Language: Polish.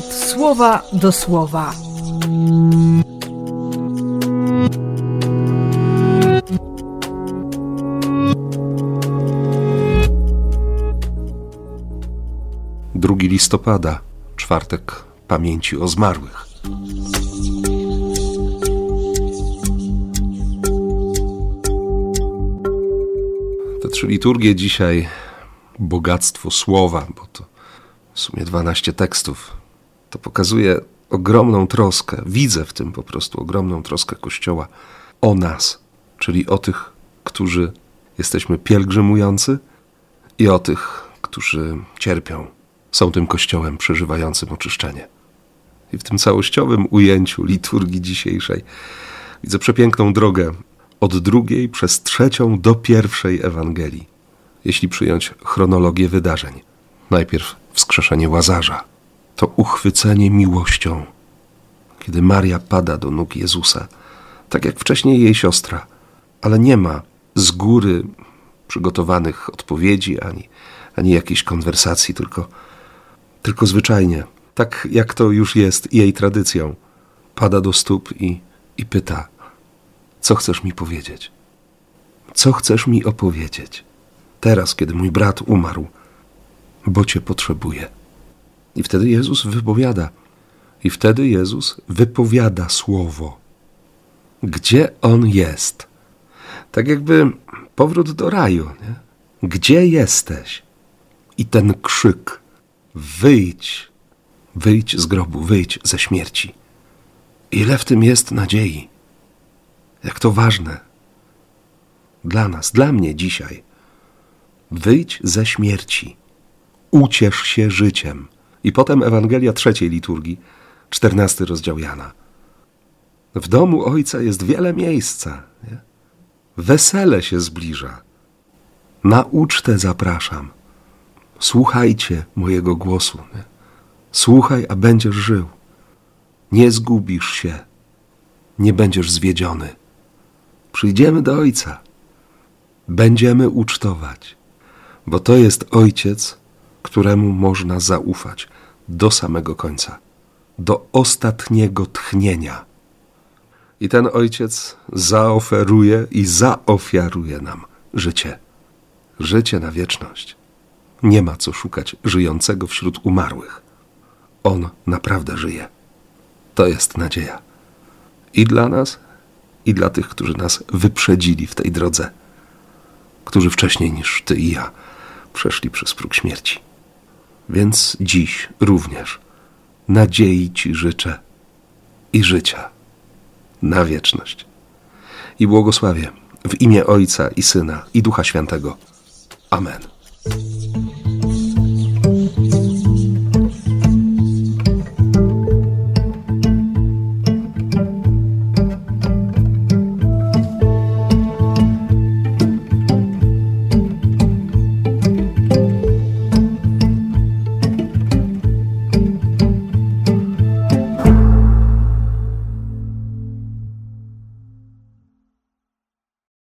słowa do słowa. Drugi listopada, czwartek pamięci o zmarłych. Te trzy liturgie dzisiaj bogactwo słowa, bo to w sumie 12 tekstów. To pokazuje ogromną troskę, widzę w tym po prostu ogromną troskę Kościoła o nas, czyli o tych, którzy jesteśmy pielgrzymujący i o tych, którzy cierpią, są tym Kościołem przeżywającym oczyszczenie. I w tym całościowym ujęciu liturgii dzisiejszej widzę przepiękną drogę od drugiej przez trzecią do pierwszej Ewangelii, jeśli przyjąć chronologię wydarzeń. Najpierw wskrzeszenie łazarza, to uchwycenie miłością, kiedy Maria pada do nóg Jezusa, tak jak wcześniej jej siostra, ale nie ma z góry przygotowanych odpowiedzi ani, ani jakiejś konwersacji, tylko, tylko zwyczajnie, tak jak to już jest jej tradycją, pada do stóp i, i pyta: Co chcesz mi powiedzieć? Co chcesz mi opowiedzieć? Teraz, kiedy mój brat umarł, bo Cię potrzebuję. I wtedy Jezus wypowiada, i wtedy Jezus wypowiada słowo. Gdzie On jest? Tak jakby powrót do raju. Nie? Gdzie jesteś? I ten krzyk: wyjdź, wyjdź z grobu, wyjdź ze śmierci. Ile w tym jest nadziei? Jak to ważne dla nas, dla mnie dzisiaj. Wyjdź ze śmierci uciesz się życiem. I potem Ewangelia trzeciej liturgii, czternasty rozdział Jana. W domu Ojca jest wiele miejsca. Nie? Wesele się zbliża. Na ucztę zapraszam. Słuchajcie mojego głosu. Nie? Słuchaj, a będziesz żył. Nie zgubisz się. Nie będziesz zwiedziony. Przyjdziemy do Ojca. Będziemy ucztować, bo to jest Ojciec, któremu można zaufać do samego końca, do ostatniego tchnienia. I ten ojciec zaoferuje i zaofiaruje nam życie. Życie na wieczność. Nie ma co szukać żyjącego wśród umarłych. On naprawdę żyje. To jest nadzieja. I dla nas, i dla tych, którzy nas wyprzedzili w tej drodze, którzy wcześniej niż ty i ja przeszli przez próg śmierci. Więc dziś również nadziei Ci życzę i życia na wieczność. I błogosławię w imię Ojca i Syna i Ducha Świętego. Amen.